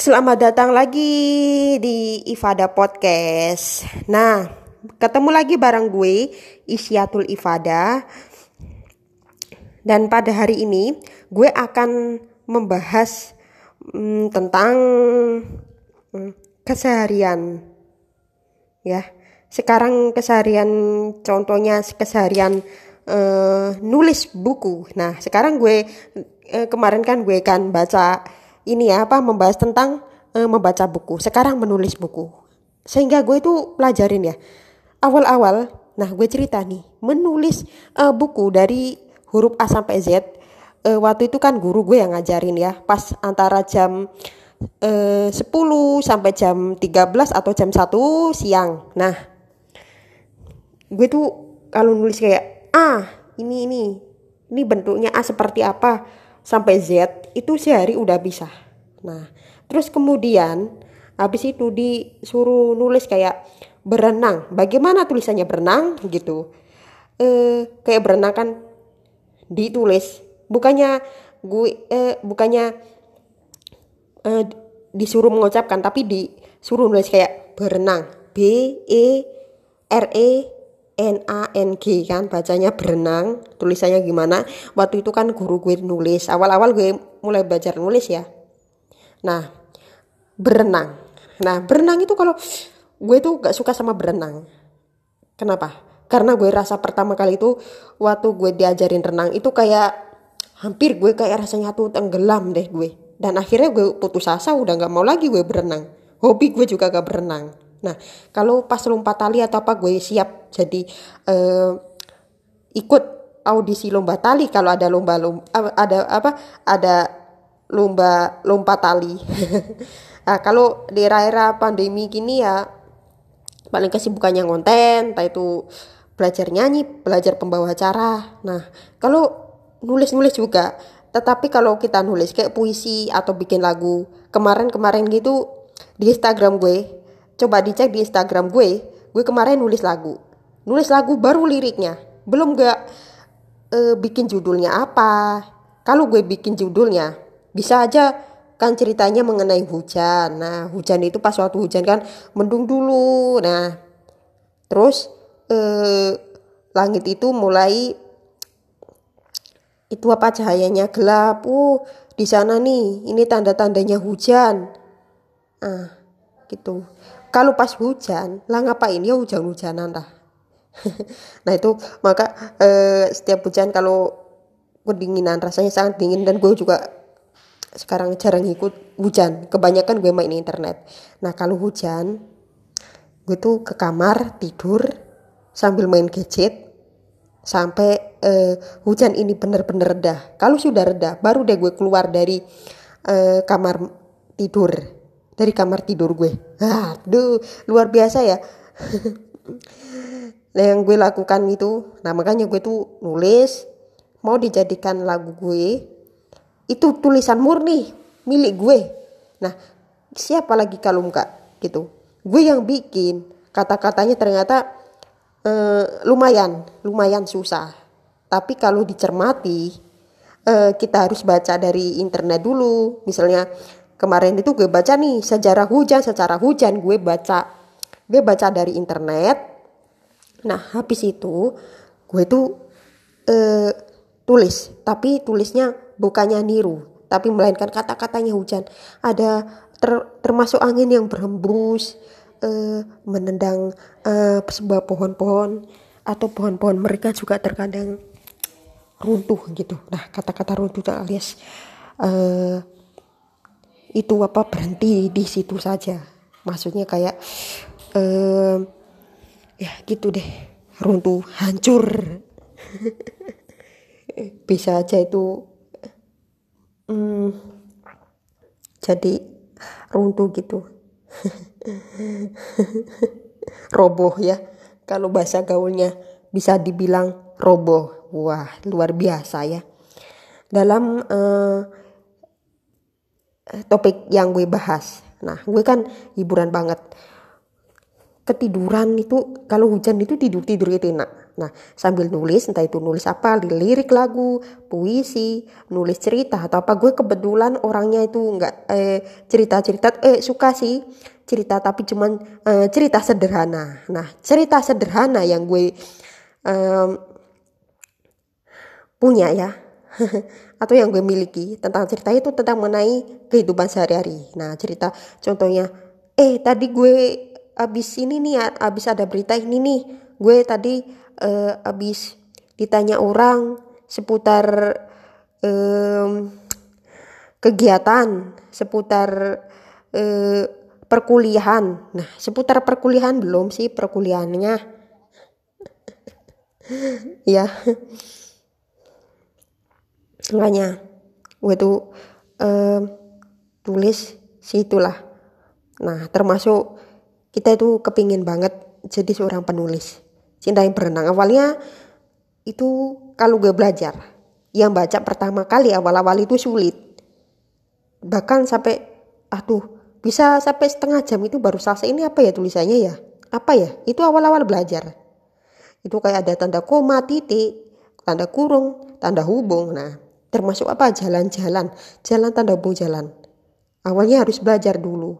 Selamat datang lagi di Ifada Podcast. Nah, ketemu lagi bareng gue Isyatul Ifada. Dan pada hari ini gue akan membahas hmm, tentang hmm, keseharian. Ya, sekarang keseharian contohnya keseharian uh, nulis buku. Nah, sekarang gue uh, kemarin kan gue kan baca ini ya apa membahas tentang uh, membaca buku. Sekarang menulis buku. Sehingga gue itu pelajarin ya. Awal-awal, nah gue cerita nih, menulis uh, buku dari huruf A sampai Z. Uh, waktu itu kan guru gue yang ngajarin ya, pas antara jam uh, 10 sampai jam 13 atau jam 1 siang. Nah, gue tuh kalau nulis kayak A ini ini ini bentuknya A seperti apa sampai Z itu sehari udah bisa nah terus kemudian habis itu disuruh nulis kayak berenang. Bagaimana tulisannya berenang? Gitu. Eh kayak berenang kan ditulis. Bukannya gue eh, bukannya eh, disuruh mengucapkan tapi disuruh nulis kayak berenang. B E R E N A N G kan bacanya berenang tulisannya gimana? Waktu itu kan guru gue nulis awal-awal gue mulai belajar nulis ya. Nah berenang. Nah berenang itu kalau gue tuh gak suka sama berenang. Kenapa? Karena gue rasa pertama kali itu waktu gue diajarin renang itu kayak hampir gue kayak rasanya tuh tenggelam deh gue. Dan akhirnya gue putus asa udah gak mau lagi gue berenang. Hobi gue juga gak berenang Nah, kalau pas lompat tali atau apa gue siap jadi uh, ikut audisi lomba tali kalau ada lomba, lomba ada apa ada lomba lompat tali. nah, kalau di era-era pandemi gini ya paling kesibukannya ngonten, entah itu belajar nyanyi, belajar pembawa acara. Nah, kalau nulis-nulis juga, tetapi kalau kita nulis kayak puisi atau bikin lagu, kemarin-kemarin gitu di Instagram gue coba dicek di Instagram gue. Gue kemarin nulis lagu. Nulis lagu baru liriknya. Belum gak uh, bikin judulnya apa. Kalau gue bikin judulnya bisa aja kan ceritanya mengenai hujan. Nah hujan itu pas waktu hujan kan mendung dulu. Nah terus uh, langit itu mulai itu apa cahayanya? Gelap. Uh di sana nih ini tanda-tandanya hujan. Ah gitu kalau pas hujan lah ngapain? Ya hujan-hujanan lah nah itu maka eh, setiap hujan kalau kedinginan rasanya sangat dingin dan gue juga sekarang jarang ikut hujan. Kebanyakan gue main internet. Nah kalau hujan gue tuh ke kamar tidur sambil main gadget sampai eh, hujan ini bener-bener reda. Kalau sudah reda baru deh gue keluar dari eh, kamar tidur dari kamar tidur gue. Aduh, luar biasa ya. nah, yang gue lakukan itu, nah makanya gue tuh nulis mau dijadikan lagu gue. Itu tulisan murni milik gue. Nah, siapa lagi kalau enggak gitu. Gue yang bikin. Kata-katanya ternyata eh, lumayan, lumayan susah. Tapi kalau dicermati, eh, kita harus baca dari internet dulu. Misalnya kemarin itu gue baca nih sejarah hujan secara hujan gue baca. Gue baca dari internet. Nah habis itu gue tuh eh, tulis tapi tulisnya bukannya niru tapi melainkan kata-katanya hujan. Ada ter, termasuk angin yang berhembus eh, menendang eh, sebuah pohon-pohon atau pohon-pohon mereka juga terkadang runtuh gitu. Nah kata-kata runtuh alias eh, itu apa berhenti di situ saja. Maksudnya kayak eh, ya gitu deh. Runtuh hancur. Bisa aja itu hmm, jadi runtuh gitu. Roboh ya. Kalau bahasa gaulnya bisa dibilang roboh. Wah luar biasa ya. Dalam uh, topik yang gue bahas. Nah, gue kan hiburan banget. Ketiduran itu kalau hujan itu tidur tidur itu enak. Nah, sambil nulis, entah itu nulis apa, lirik lagu, puisi, nulis cerita atau apa. Gue kebetulan orangnya itu nggak eh, cerita-cerita, eh suka sih cerita tapi cuman eh, cerita sederhana. Nah, cerita sederhana yang gue eh, punya ya, atau yang gue miliki tentang cerita itu tentang mengenai kehidupan sehari-hari. Nah, cerita contohnya, eh tadi gue abis ini nih, abis ada berita ini nih, gue tadi uh, abis ditanya orang seputar um, kegiatan seputar uh, perkuliahan. Nah, seputar perkuliahan belum sih perkuliahannya. ya. Makanya gue tuh um, tulis situlah. Nah, termasuk kita itu kepingin banget jadi seorang penulis. Cinta yang berenang. Awalnya itu kalau gue belajar yang baca pertama kali awal-awal itu sulit. Bahkan sampai aduh bisa sampai setengah jam itu baru selesai. Ini apa ya tulisannya ya? Apa ya? Itu awal-awal belajar. Itu kayak ada tanda koma titik tanda kurung tanda hubung. Nah termasuk apa? Jalan-jalan. Jalan tanda hubung jalan. Awalnya harus belajar dulu.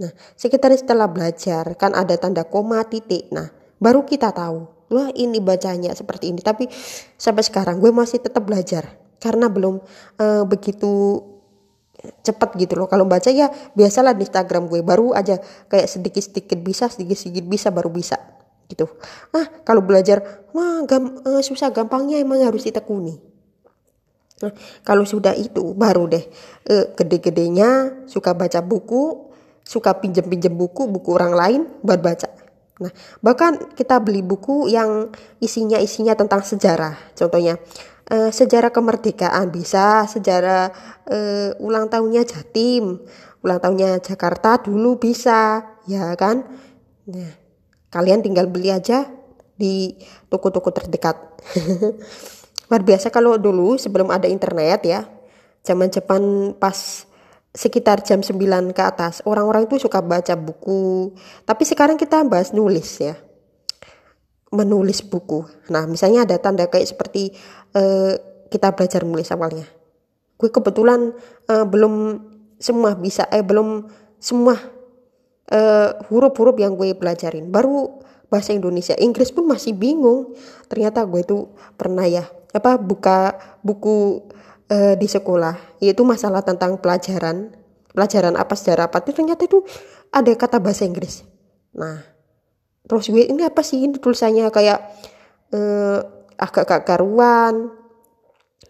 Nah sekitar setelah belajar kan ada tanda koma titik. Nah baru kita tahu. Wah ini bacanya seperti ini. Tapi sampai sekarang gue masih tetap belajar. Karena belum uh, begitu cepat gitu loh. Kalau baca ya biasalah di Instagram gue. Baru aja kayak sedikit-sedikit bisa sedikit-sedikit bisa baru bisa. Gitu. Ah kalau belajar wah gam, uh, susah gampangnya emang harus ditekuni nah, kalau sudah itu baru deh uh, gede-gedenya suka baca buku suka pinjem-pinjem buku buku orang lain buat baca Nah, bahkan kita beli buku yang isinya isinya tentang sejarah. Contohnya uh, sejarah kemerdekaan bisa, sejarah uh, ulang tahunnya Jatim, ulang tahunnya Jakarta dulu bisa, ya kan? Nah, kalian tinggal beli aja di toko-toko terdekat. Luar biasa kalau dulu sebelum ada internet ya, zaman Jepang pas sekitar jam 9 ke atas orang-orang itu suka baca buku. Tapi sekarang kita bahas nulis ya. Menulis buku. Nah misalnya ada tanda kayak seperti uh, kita belajar nulis awalnya. Gue kebetulan uh, belum semua bisa eh belum semua uh, huruf-huruf yang gue pelajarin. Baru bahasa Indonesia. Inggris pun masih bingung. Ternyata gue itu pernah ya apa buka buku uh, di sekolah. Yaitu masalah tentang pelajaran. Pelajaran apa sejarah apa. Itu ternyata itu ada kata bahasa Inggris. Nah terus gue ini apa sih? Ini tulisannya kayak uh, agak-agak karuan.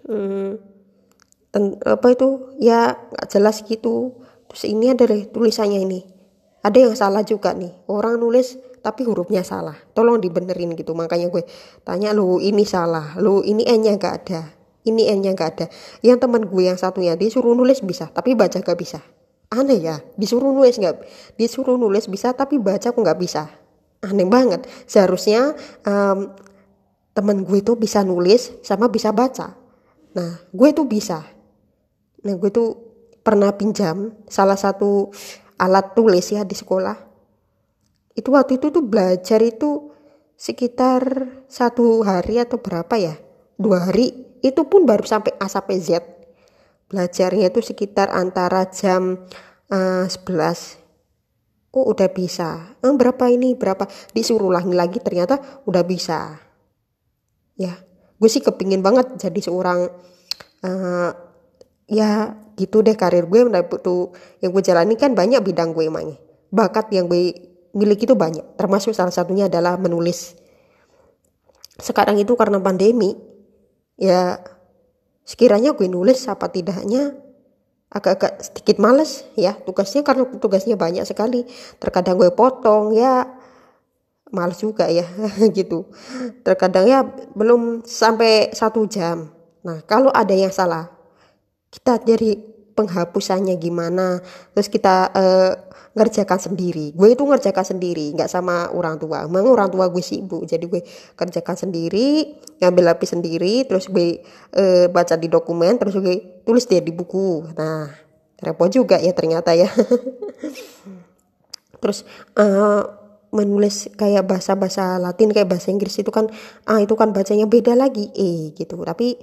Hmm, apa itu? Ya nggak jelas gitu. Terus ini ada deh tulisannya ini. Ada yang salah juga nih. Orang nulis tapi hurufnya salah. Tolong dibenerin gitu. Makanya gue tanya lu ini salah. Lu ini n nya gak ada. Ini n-nya nggak ada. Yang teman gue yang satunya disuruh nulis bisa tapi baca gak bisa. Aneh ya. Disuruh nulis nggak disuruh nulis bisa tapi baca kok nggak bisa. Aneh banget. Seharusnya um, temen gue itu bisa nulis sama bisa baca. Nah gue tuh bisa. Nah gue tuh pernah pinjam salah satu alat tulis ya di sekolah itu waktu itu tuh belajar itu sekitar satu hari atau berapa ya? Dua hari. Itu pun baru sampai A sampai Z. Belajarnya itu sekitar antara jam uh, eh, 11 oh udah bisa? Eh, berapa ini? Berapa? Disuruh lagi lagi ternyata udah bisa. Ya gue sih kepingin banget jadi seorang uh, ya gitu deh karir gue tuh yang gue jalani kan banyak bidang gue emangnya. Bakat yang gue miliki itu banyak. Termasuk salah satunya adalah menulis. Sekarang itu karena pandemi ya sekiranya gue nulis apa tidaknya agak-agak sedikit males ya. Tugasnya karena tugasnya banyak sekali. Terkadang gue potong ya males juga ya gitu. Terkadang ya belum sampai satu jam. Nah kalau ada yang salah kita jadi penghapusannya gimana? Terus kita uh, ngerjakan sendiri. Gue itu ngerjakan sendiri nggak sama orang tua. Emang orang tua gue sibuk jadi gue kerjakan sendiri ngambil lapis sendiri terus gue uh, baca di dokumen terus gue tulis dia di buku. Nah repot juga ya ternyata ya. Terus uh, menulis kayak bahasa-bahasa Latin kayak bahasa Inggris itu kan ah itu kan bacanya beda lagi eh gitu. Tapi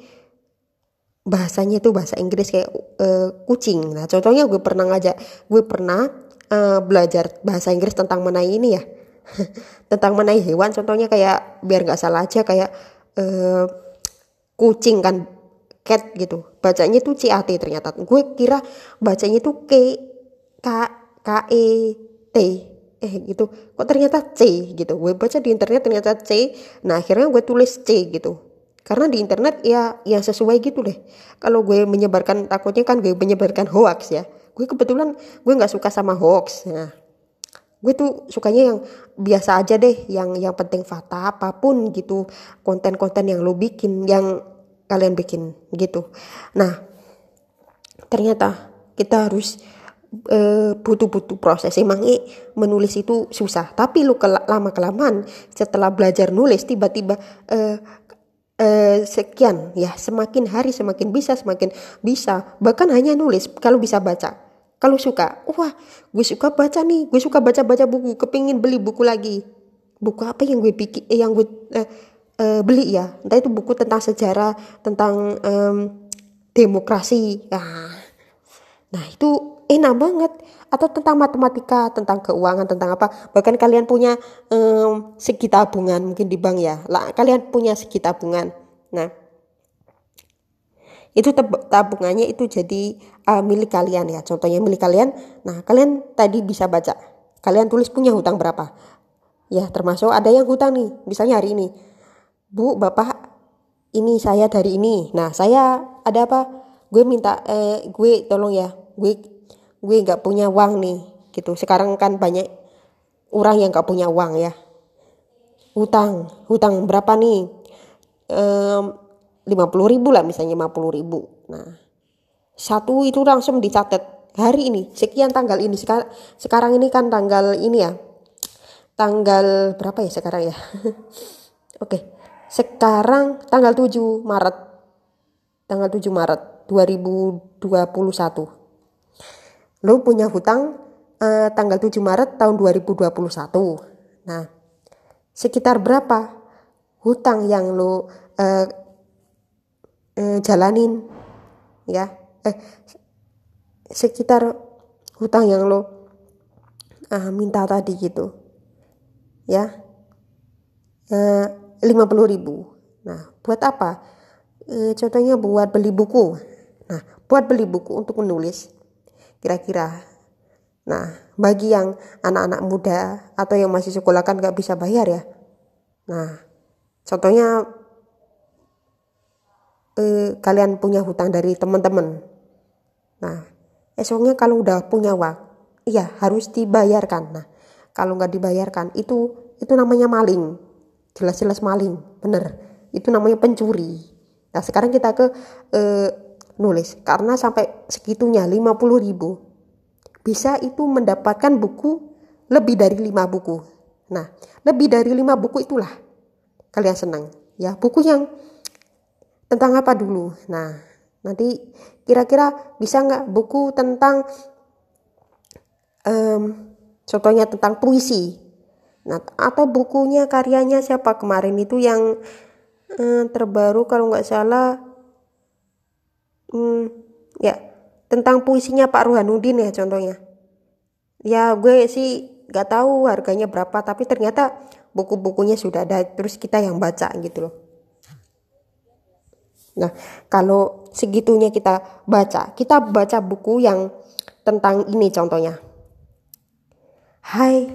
bahasanya itu bahasa Inggris kayak uh, kucing. Nah contohnya gue pernah ngajak gue pernah uh, belajar bahasa Inggris tentang menai ini ya. Tentang menai hewan contohnya kayak biar nggak salah aja kayak uh, kucing kan cat gitu. Bacanya tuh CAT ternyata gue kira bacanya tuh K K K E T. Eh gitu. Kok ternyata C gitu. Gue baca di internet ternyata C nah akhirnya gue tulis C gitu. Karena di internet ya yang sesuai gitu deh. Kalau gue menyebarkan takutnya kan gue menyebarkan hoax ya gue kebetulan gue nggak suka sama hoax. Nah gue tuh sukanya yang biasa aja deh yang yang penting fakta apa pun gitu konten-konten yang lo bikin yang kalian bikin gitu. Nah ternyata kita harus uh, butuh-butuh proses. Emangnya menulis itu susah. Tapi lu kel lama kelamaan setelah belajar nulis tiba-tiba uh, uh, sekian ya. Semakin hari semakin bisa semakin bisa. Bahkan hanya nulis kalau bisa baca. Kalau suka wah gue suka baca nih. Gue suka baca-baca buku. Kepingin beli buku lagi. Buku apa yang gue bikin eh, yang gue uh, uh, beli ya? Entah itu buku tentang sejarah tentang um, demokrasi. Nah, nah itu enak banget atau tentang matematika tentang keuangan tentang apa. Bahkan kalian punya um, segi tabungan mungkin di bank ya. Lah kalian punya segi tabungan. Nah itu tabungannya itu jadi uh, milik kalian ya. Contohnya milik kalian. Nah kalian tadi bisa baca. Kalian tulis punya hutang berapa. Ya termasuk ada yang hutang nih. Misalnya hari ini bu bapak ini saya dari ini. Nah saya ada apa? Gue minta eh, gue tolong ya. Gue gue nggak punya uang nih gitu. Sekarang kan banyak orang yang nggak punya uang ya. Hutang hutang berapa nih? Lima puluh ribu lah misalnya lima puluh ribu. Nah satu itu langsung dicatat. Hari ini sekian tanggal ini. Sekarang sekarang ini kan tanggal ini ya. Tanggal berapa ya sekarang ya? Oke. Sekarang tanggal 7 Maret. Tanggal 7 Maret 2021 lo punya hutang uh, tanggal 7 Maret tahun 2021. Nah, sekitar berapa hutang yang lo uh, uh, jalanin ya? Eh sekitar hutang yang lo uh, minta tadi gitu. Ya. Uh, 50 ribu. Nah, buat apa? Uh, contohnya buat beli buku. Nah, buat beli buku untuk menulis kira-kira. Nah bagi yang anak-anak muda atau yang masih sekolah kan nggak bisa bayar ya. Nah contohnya eh, kalian punya hutang dari teman-teman. Nah esoknya kalau udah punya uang iya harus dibayarkan. Nah kalau nggak dibayarkan itu itu namanya maling. Jelas-jelas maling bener. Itu namanya pencuri. Nah sekarang kita ke eh, nulis karena sampai segitunya 50 ribu bisa itu mendapatkan buku lebih dari lima buku. Nah lebih dari lima buku itulah kalian senang ya. Buku yang tentang apa dulu? Nah nanti kira-kira bisa nggak buku tentang um, contohnya tentang puisi? Nah atau bukunya karyanya siapa? Kemarin itu yang um, terbaru kalau nggak salah hmm, ya tentang puisinya Pak Ruhanudin ya contohnya. Ya gue sih gak tahu harganya berapa tapi ternyata buku-bukunya sudah ada terus kita yang baca gitu loh. Nah kalau segitunya kita baca kita baca buku yang tentang ini contohnya. Hai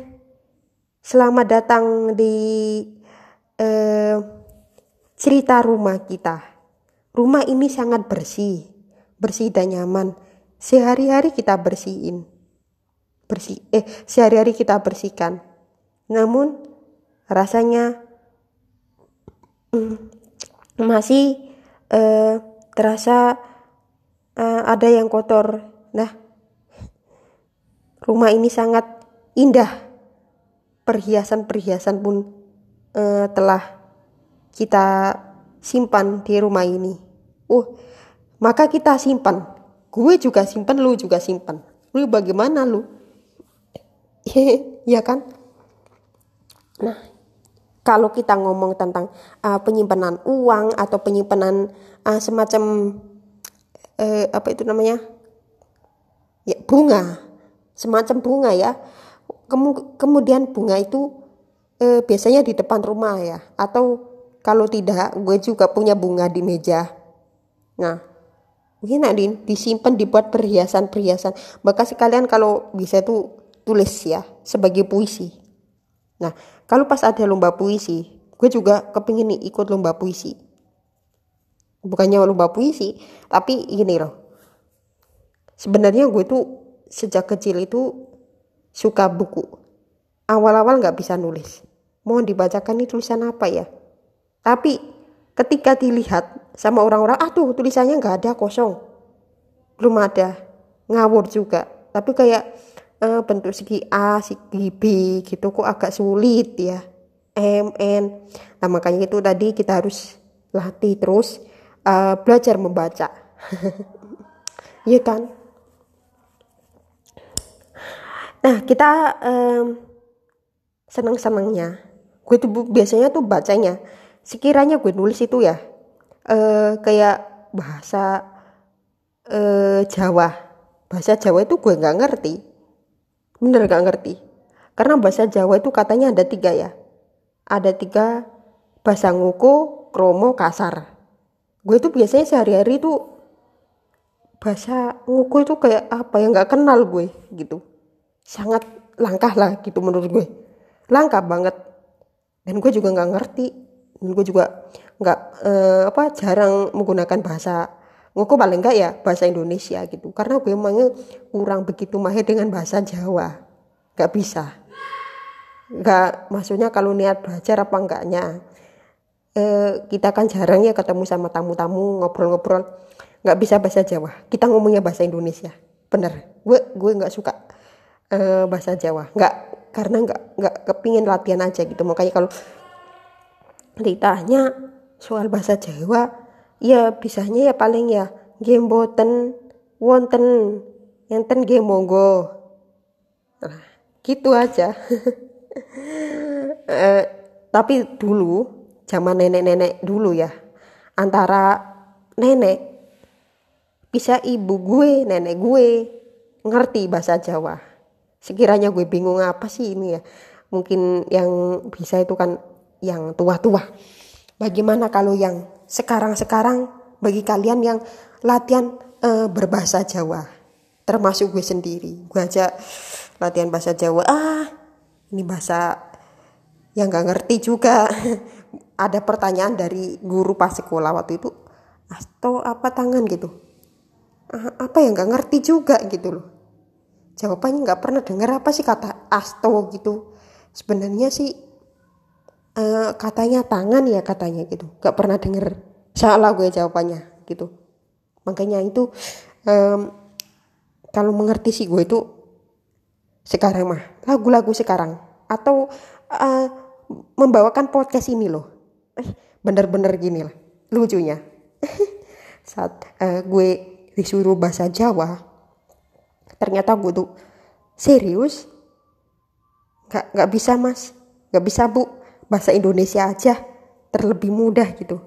selamat datang di eh, cerita rumah kita Rumah ini sangat bersih, bersih dan nyaman. Sehari-hari kita bersihin. Bersih eh sehari-hari kita bersihkan. Namun rasanya mm, masih eh, terasa eh, ada yang kotor. Nah, rumah ini sangat indah. Perhiasan-perhiasan pun eh, telah kita simpan di rumah ini. Uh, maka kita simpan. Gue juga simpan, lu juga simpan. Lu bagaimana lu? ya kan? Nah, kalau kita ngomong tentang uh, penyimpanan uang atau penyimpanan uh, semacam uh, apa itu namanya ya bunga semacam bunga ya Kemu kemudian bunga itu uh, biasanya di depan rumah ya atau kalau tidak gue juga punya bunga di meja nah mungkin nanti disimpan dibuat perhiasan-perhiasan. Maka sekalian kalau bisa tuh tulis ya sebagai puisi. Nah kalau pas ada lomba puisi gue juga kepingin nih ikut lomba puisi. Bukannya lomba puisi tapi ini loh. Sebenarnya gue tuh sejak kecil itu suka buku. Awal-awal nggak bisa nulis. Mohon dibacakan nih tulisan apa ya? Tapi ketika dilihat sama orang-orang ah tuh tulisannya nggak ada kosong belum ada ngawur juga tapi kayak uh, bentuk segi A, segi B gitu kok agak sulit ya. M, N. Nah makanya itu tadi kita harus latih terus uh, belajar membaca. Iya kan? Nah kita um, senang-senangnya gue tuh biasanya tuh bacanya sekiranya gue nulis itu ya uh, kayak bahasa uh, Jawa bahasa Jawa itu gue nggak ngerti Bener gak ngerti? Karena bahasa Jawa itu katanya ada tiga ya. Ada tiga bahasa nguku, kromo, kasar. Gue itu biasanya sehari-hari itu bahasa nguku itu kayak apa yang gak kenal gue gitu. Sangat langkah lah gitu menurut gue. Langkah banget. Dan gue juga gak ngerti. Gue juga gak eh, apa jarang menggunakan bahasa Nguku paling enggak ya bahasa Indonesia gitu. Karena gue emangnya kurang begitu mahir dengan bahasa Jawa. Gak bisa. Gak, maksudnya kalau niat belajar apa enggaknya. Eh, kita kan jarang ya ketemu sama tamu-tamu ngobrol-ngobrol. Gak bisa bahasa Jawa. Kita ngomongnya bahasa Indonesia. Bener. Gue gue nggak suka eh, bahasa Jawa. Nggak karena nggak nggak kepingin latihan aja gitu. Makanya kalau ditanya soal bahasa Jawa ya bisanya ya paling ya game wonten enten game nah, gitu aja. Eh, tapi dulu zaman nenek-nenek dulu ya antara nenek bisa ibu gue nenek gue ngerti bahasa Jawa. Sekiranya gue bingung apa sih ini ya mungkin yang bisa itu kan yang tua-tua. Bagaimana kalau yang sekarang-sekarang bagi kalian yang latihan uh, berbahasa Jawa? Termasuk gue sendiri. Gue aja latihan bahasa Jawa. Ah ini bahasa yang gak ngerti juga. Ada pertanyaan dari guru pas sekolah waktu itu atau apa tangan? gitu. Ah, apa yang gak ngerti juga gitu loh. Jawabannya nggak pernah dengar apa sih kata asto gitu. Sebenarnya sih uh, katanya tangan ya katanya gitu. Gak pernah denger salah gue jawabannya gitu. Makanya itu um, kalau mengerti sih gue itu sekarang mah. Lagu-lagu sekarang. Atau uh, membawakan podcast ini loh. Eh, bener-bener gini lah lucunya. Saat uh, gue disuruh bahasa Jawa ternyata gue tuh serius. Nggak nggak bisa mas. Nggak bisa bu bahasa Indonesia aja terlebih mudah gitu.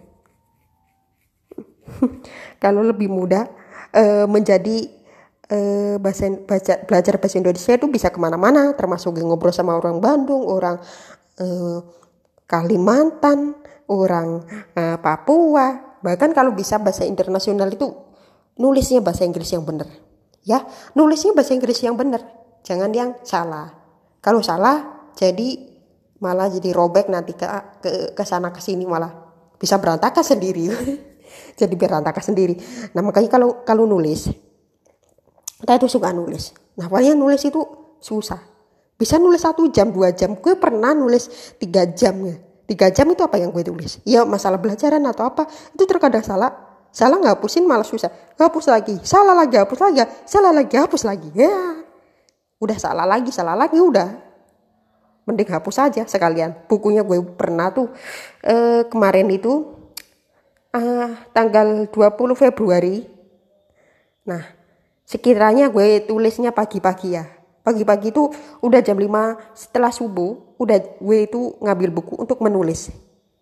Kalau lebih mudah uh, menjadi uh, bahasa, baca, belajar bahasa Indonesia itu bisa ke mana-mana, termasuk ngobrol sama orang Bandung, orang uh, Kalimantan, orang uh, Papua, bahkan kalau bisa bahasa internasional itu nulisnya bahasa Inggris yang benar, ya nulisnya bahasa Inggris yang benar, jangan yang salah. Kalau salah jadi malah jadi robek nanti ke ke ke sana ke sini malah. Bisa berantakan sendiri. Jadi berantakan sendiri. Nah makanya kalau kalau nulis kita itu suka nulis. Nah paling nulis itu susah. Bisa nulis satu jam dua jam. Gue pernah nulis tiga jam ya. Tiga jam itu apa yang gue tulis? Ya masalah belajaran atau apa itu terkadang salah. Salah nggak hapusin malah susah. Hapus lagi. Salah lagi hapus lagi. Salah lagi hapus lagi. Ya. Udah salah lagi salah lagi udah mending hapus saja sekalian. Bukunya gue pernah tuh eh, kemarin itu uh, tanggal 20 Februari. Nah sekiranya gue tulisnya pagi-pagi ya. Pagi-pagi itu udah jam 5 setelah subuh udah gue itu ngambil buku untuk menulis.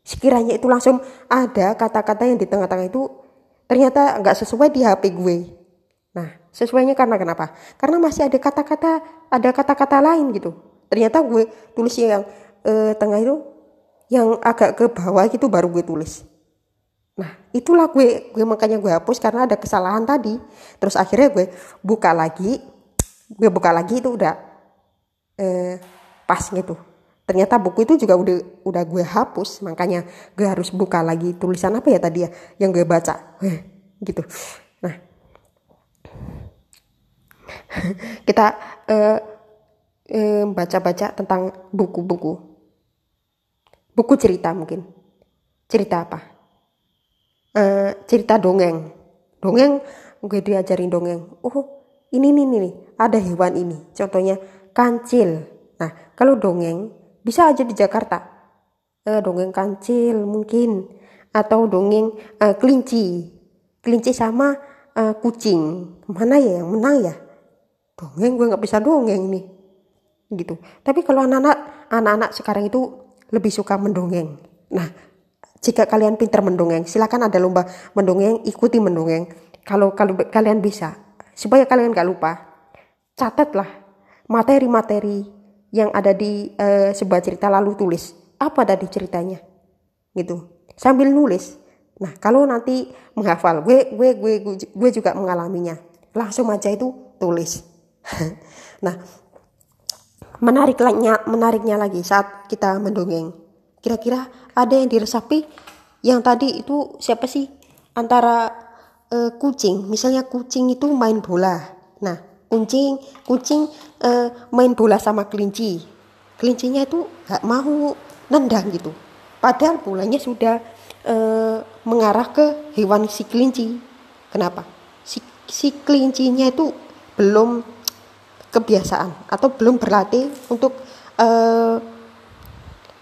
Sekiranya itu langsung ada kata-kata yang di tengah-tengah itu ternyata nggak sesuai di HP gue. Nah sesuainya karena kenapa? Karena masih ada kata-kata ada kata-kata lain gitu ternyata gue tulis yang eh, tengah itu yang agak ke bawah gitu baru gue tulis Nah, itulah gue, gue makanya gue hapus karena ada kesalahan tadi. Terus akhirnya gue buka lagi, gue buka lagi itu udah eh, pas gitu. Ternyata buku itu juga udah udah gue hapus, makanya gue harus buka lagi tulisan apa ya tadi ya yang gue baca, gitu. Nah, kita eh, eh, baca-baca tentang buku-buku, buku cerita mungkin, cerita apa? uh, cerita dongeng. Dongeng gue diajarin dongeng. Oh ini nih nih ada hewan ini contohnya kancil. Nah kalau dongeng bisa aja di Jakarta. Uh, dongeng kancil mungkin. Atau dongeng uh, kelinci. Kelinci sama uh, kucing. Mana ya yang menang ya? Dongeng gue nggak bisa dongeng nih gitu tapi kalau anak-anak anak-anak sekarang itu lebih suka mendongeng nah jika kalian pintar mendongeng, silakan ada lomba mendongeng, ikuti mendongeng. Kalau kalau kalian bisa, supaya kalian gak lupa, catatlah materi-materi yang ada di uh, sebuah cerita lalu tulis apa tadi ceritanya, gitu. Sambil nulis. Nah kalau nanti menghafal, gue gue gue gue juga mengalaminya. Langsung aja itu tulis. nah menariknya menariknya lagi saat kita mendongeng. Kira-kira ada yang diresapi? Yang tadi itu siapa sih? Antara uh, kucing. Misalnya kucing itu main bola. Nah kucing kucing uh, main bola sama kelinci. Kelincinya itu gak mau nendang gitu. Padahal bolanya sudah uh, mengarah ke hewan si kelinci. Kenapa? Si, si kelincinya itu belum kebiasaan atau belum berlatih untuk uh,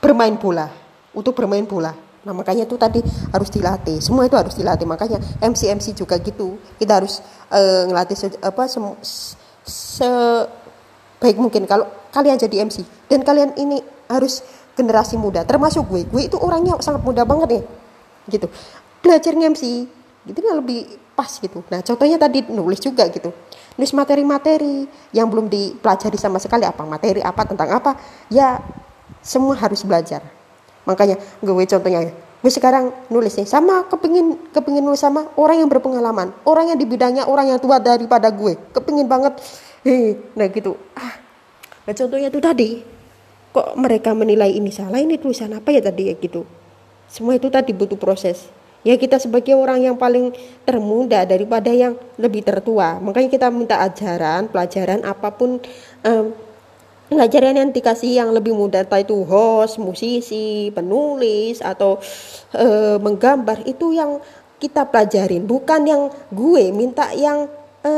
bermain bola untuk bermain bola. Nah makanya itu tadi harus dilatih. Semua itu harus dilatih. Makanya MC MC juga gitu. Kita harus uh, ngelatih se, apa se, se baik mungkin. Kalau kalian jadi MC dan kalian ini harus generasi muda. Termasuk gue. Gue itu orangnya sangat muda banget nih gitu. Belajar MC gitu lebih pas gitu. Nah contohnya tadi nulis juga gitu nulis materi-materi yang belum dipelajari sama sekali. Apa materi apa tentang apa? Ya semua harus belajar. Makanya gue contohnya gue sekarang nulis nih sama kepingin kepingin nulis sama orang yang berpengalaman orang yang di bidangnya orang yang tua daripada gue. Kepingin banget. Hei nah gitu. Ah nah contohnya tuh tadi. Kok mereka menilai ini salah ini tulisan apa ya tadi ya gitu. Semua itu tadi butuh proses ya kita sebagai orang yang paling termuda daripada yang lebih tertua. Makanya kita minta ajaran pelajaran apa pun um, pelajaran yang dikasih yang lebih mudah entah itu host, musisi, penulis atau e, menggambar itu yang kita pelajarin. Bukan yang gue minta yang e,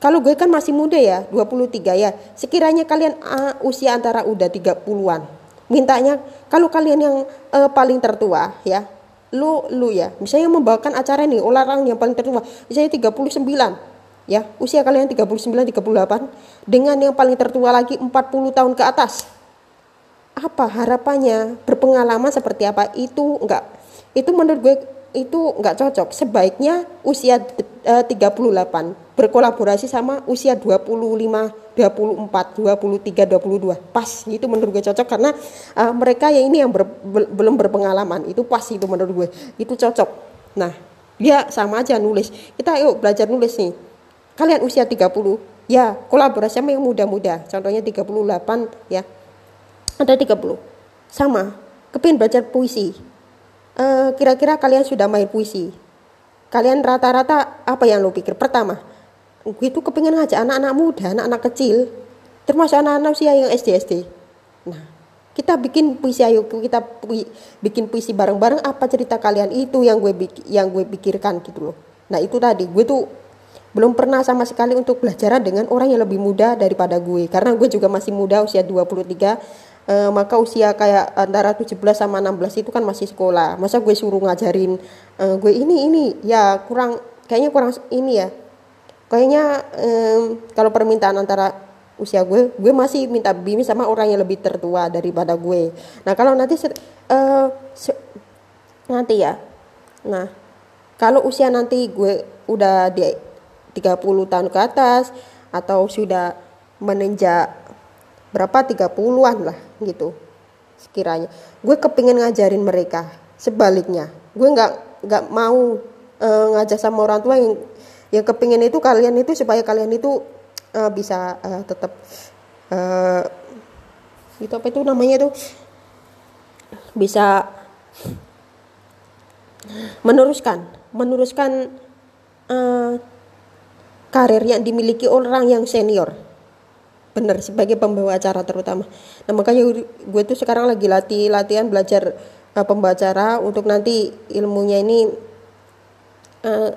kalau gue kan masih muda ya 23 ya. Sekiranya kalian uh, usia antara udah 30-an mintanya kalau kalian yang uh, paling tertua ya lu lu ya. Misalnya membawakan acara nih orang yang paling tertua misalnya 39 ya. Usia kalian 39 38 dengan yang paling tertua lagi 40 tahun ke atas. Apa harapannya? Berpengalaman seperti apa? Itu enggak. Itu menurut gue itu enggak cocok. Sebaiknya usia e, 38 berkolaborasi sama usia 25 24 23 22 pas itu menurut gue cocok karena uh, mereka yang ini yang ber, be, belum berpengalaman. Itu pas itu menurut gue. Itu cocok. Nah dia sama aja nulis. Kita yuk belajar nulis nih. Kalian usia 30 ya kolaborasi sama yang muda-muda. Contohnya 38 ya ada 30 sama. Kepingin belajar puisi eh, kira-kira kalian sudah main puisi? Kalian rata-rata apa yang lo pikir? Pertama gue itu kepingin ngajak anak-anak muda anak-anak kecil termasuk anak-anak usia yang SD SD nah kita bikin puisi ayo kita bikin puisi bareng-bareng apa cerita kalian itu yang gue yang gue pikirkan gitu loh. Nah itu tadi gue tuh belum pernah sama sekali untuk belajar dengan orang yang lebih muda daripada gue karena gue juga masih muda usia 23 e, eh, maka usia kayak antara 17 sama 16 itu kan masih sekolah. Masa gue suruh ngajarin e, gue ini ini. Ya kurang kayaknya kurang ini ya. Kayaknya e, kalau permintaan antara usia gue gue masih minta bimbing sama orang yang lebih tertua daripada gue. Nah kalau nanti uh, nanti ya. Nah kalau usia nanti gue udah di 30 tahun ke atas atau sudah menenjak berapa? 30-an lah gitu sekiranya. Gue kepingin ngajarin mereka sebaliknya. Gue nggak nggak mau uh, ngajak sama orang tua yang yang kepingin itu kalian itu supaya kalian itu uh, bisa uh, tetap uh, itu apa itu namanya tuh bisa meneruskan meneruskan uh, karir yang dimiliki orang yang senior benar sebagai pembawa acara terutama. Nah makanya gue tuh sekarang lagi latih latihan belajar uh, pembawa acara untuk nanti ilmunya ini uh,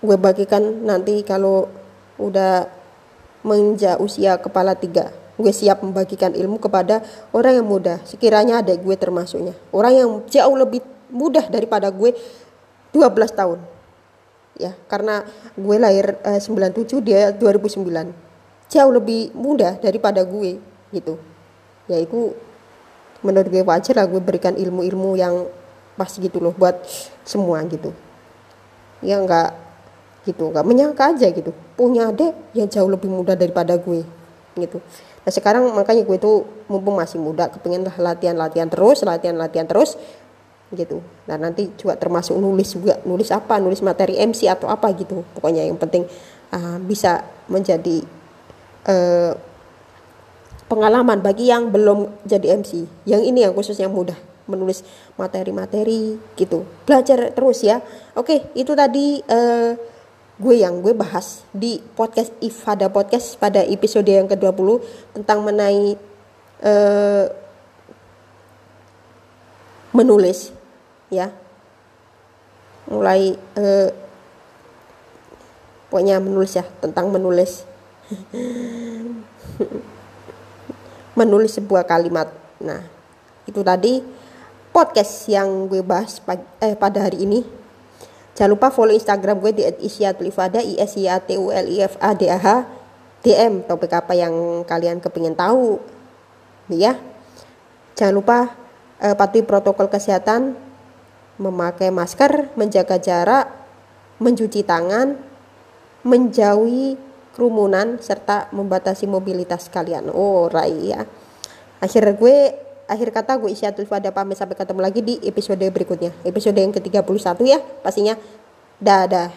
gue bagikan nanti kalau udah menginjak usia kepala tiga. Gue siap membagikan ilmu kepada orang yang muda. Sekiranya ada gue termasuknya. Orang yang jauh lebih mudah daripada gue 12 tahun. Ya karena gue lahir eh, 97 dia 2009 jauh lebih muda daripada gue gitu. Ya itu menurut gue wajar lah gue berikan ilmu-ilmu yang pas gitu loh buat semua gitu. Ya enggak gitu nggak menyangka aja gitu. Punya adik yang jauh lebih muda daripada gue gitu. Nah sekarang makanya gue tuh mumpung masih muda kepengen latihan latihan terus latihan latihan terus gitu. Nah nanti juga termasuk nulis juga nulis apa nulis materi MC atau apa gitu. Pokoknya yang penting uh, bisa menjadi uh, pengalaman bagi yang belum jadi MC yang ini yang khusus yang mudah menulis materi-materi gitu. Belajar terus ya. Oke itu tadi uh, gue yang gue bahas di podcast Ifada Podcast pada episode yang ke-20 tentang mengenai uh, menulis ya. Mulai uh, pokoknya menulis ya tentang menulis menulis sebuah kalimat nah itu tadi podcast yang gue bahas eh, pada hari ini Jangan lupa follow Instagram gue di @isyatlifada i s y a t u l i f a d a h DM topik apa yang kalian kepingin tahu. Ya. Jangan lupa uh, patuhi protokol kesehatan, memakai masker, menjaga jarak, mencuci tangan, menjauhi kerumunan serta membatasi mobilitas kalian. Oh, Rai ya. Akhir gue akhir kata gue Isyatul Fada pamit sampai ketemu lagi di episode berikutnya episode yang ke-31 ya pastinya dadah